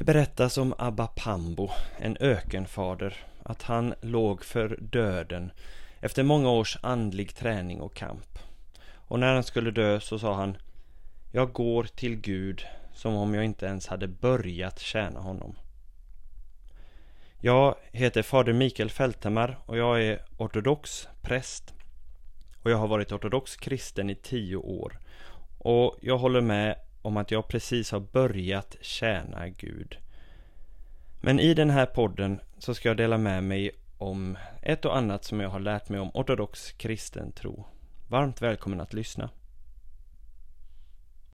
Det berättas om Abba Pambo, en ökenfader, att han låg för döden efter många års andlig träning och kamp. Och när han skulle dö så sa han Jag går till Gud som om jag inte ens hade börjat tjäna honom. Jag heter fader Mikael Fälthammar och jag är ortodox präst. Och jag har varit ortodox kristen i tio år. Och jag håller med om att jag precis har börjat tjäna Gud. Men i den här podden så ska jag dela med mig om ett och annat som jag har lärt mig om ortodox kristen tro. Varmt välkommen att lyssna.